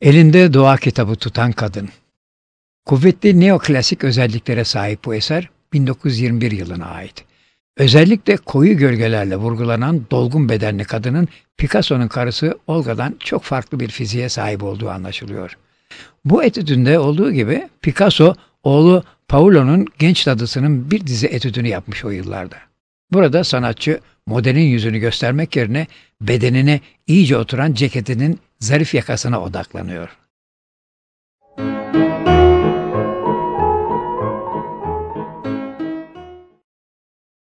Elinde doğa kitabı tutan kadın. Kuvvetli neoklasik özelliklere sahip bu eser 1921 yılına ait. Özellikle koyu gölgelerle vurgulanan dolgun bedenli kadının Picasso'nun karısı Olga'dan çok farklı bir fiziğe sahip olduğu anlaşılıyor. Bu etüdünde olduğu gibi Picasso oğlu Paulo'nun genç dadısının bir dizi etüdünü yapmış o yıllarda. Burada sanatçı modelin yüzünü göstermek yerine bedenine iyice oturan ceketinin zarif yakasına odaklanıyor.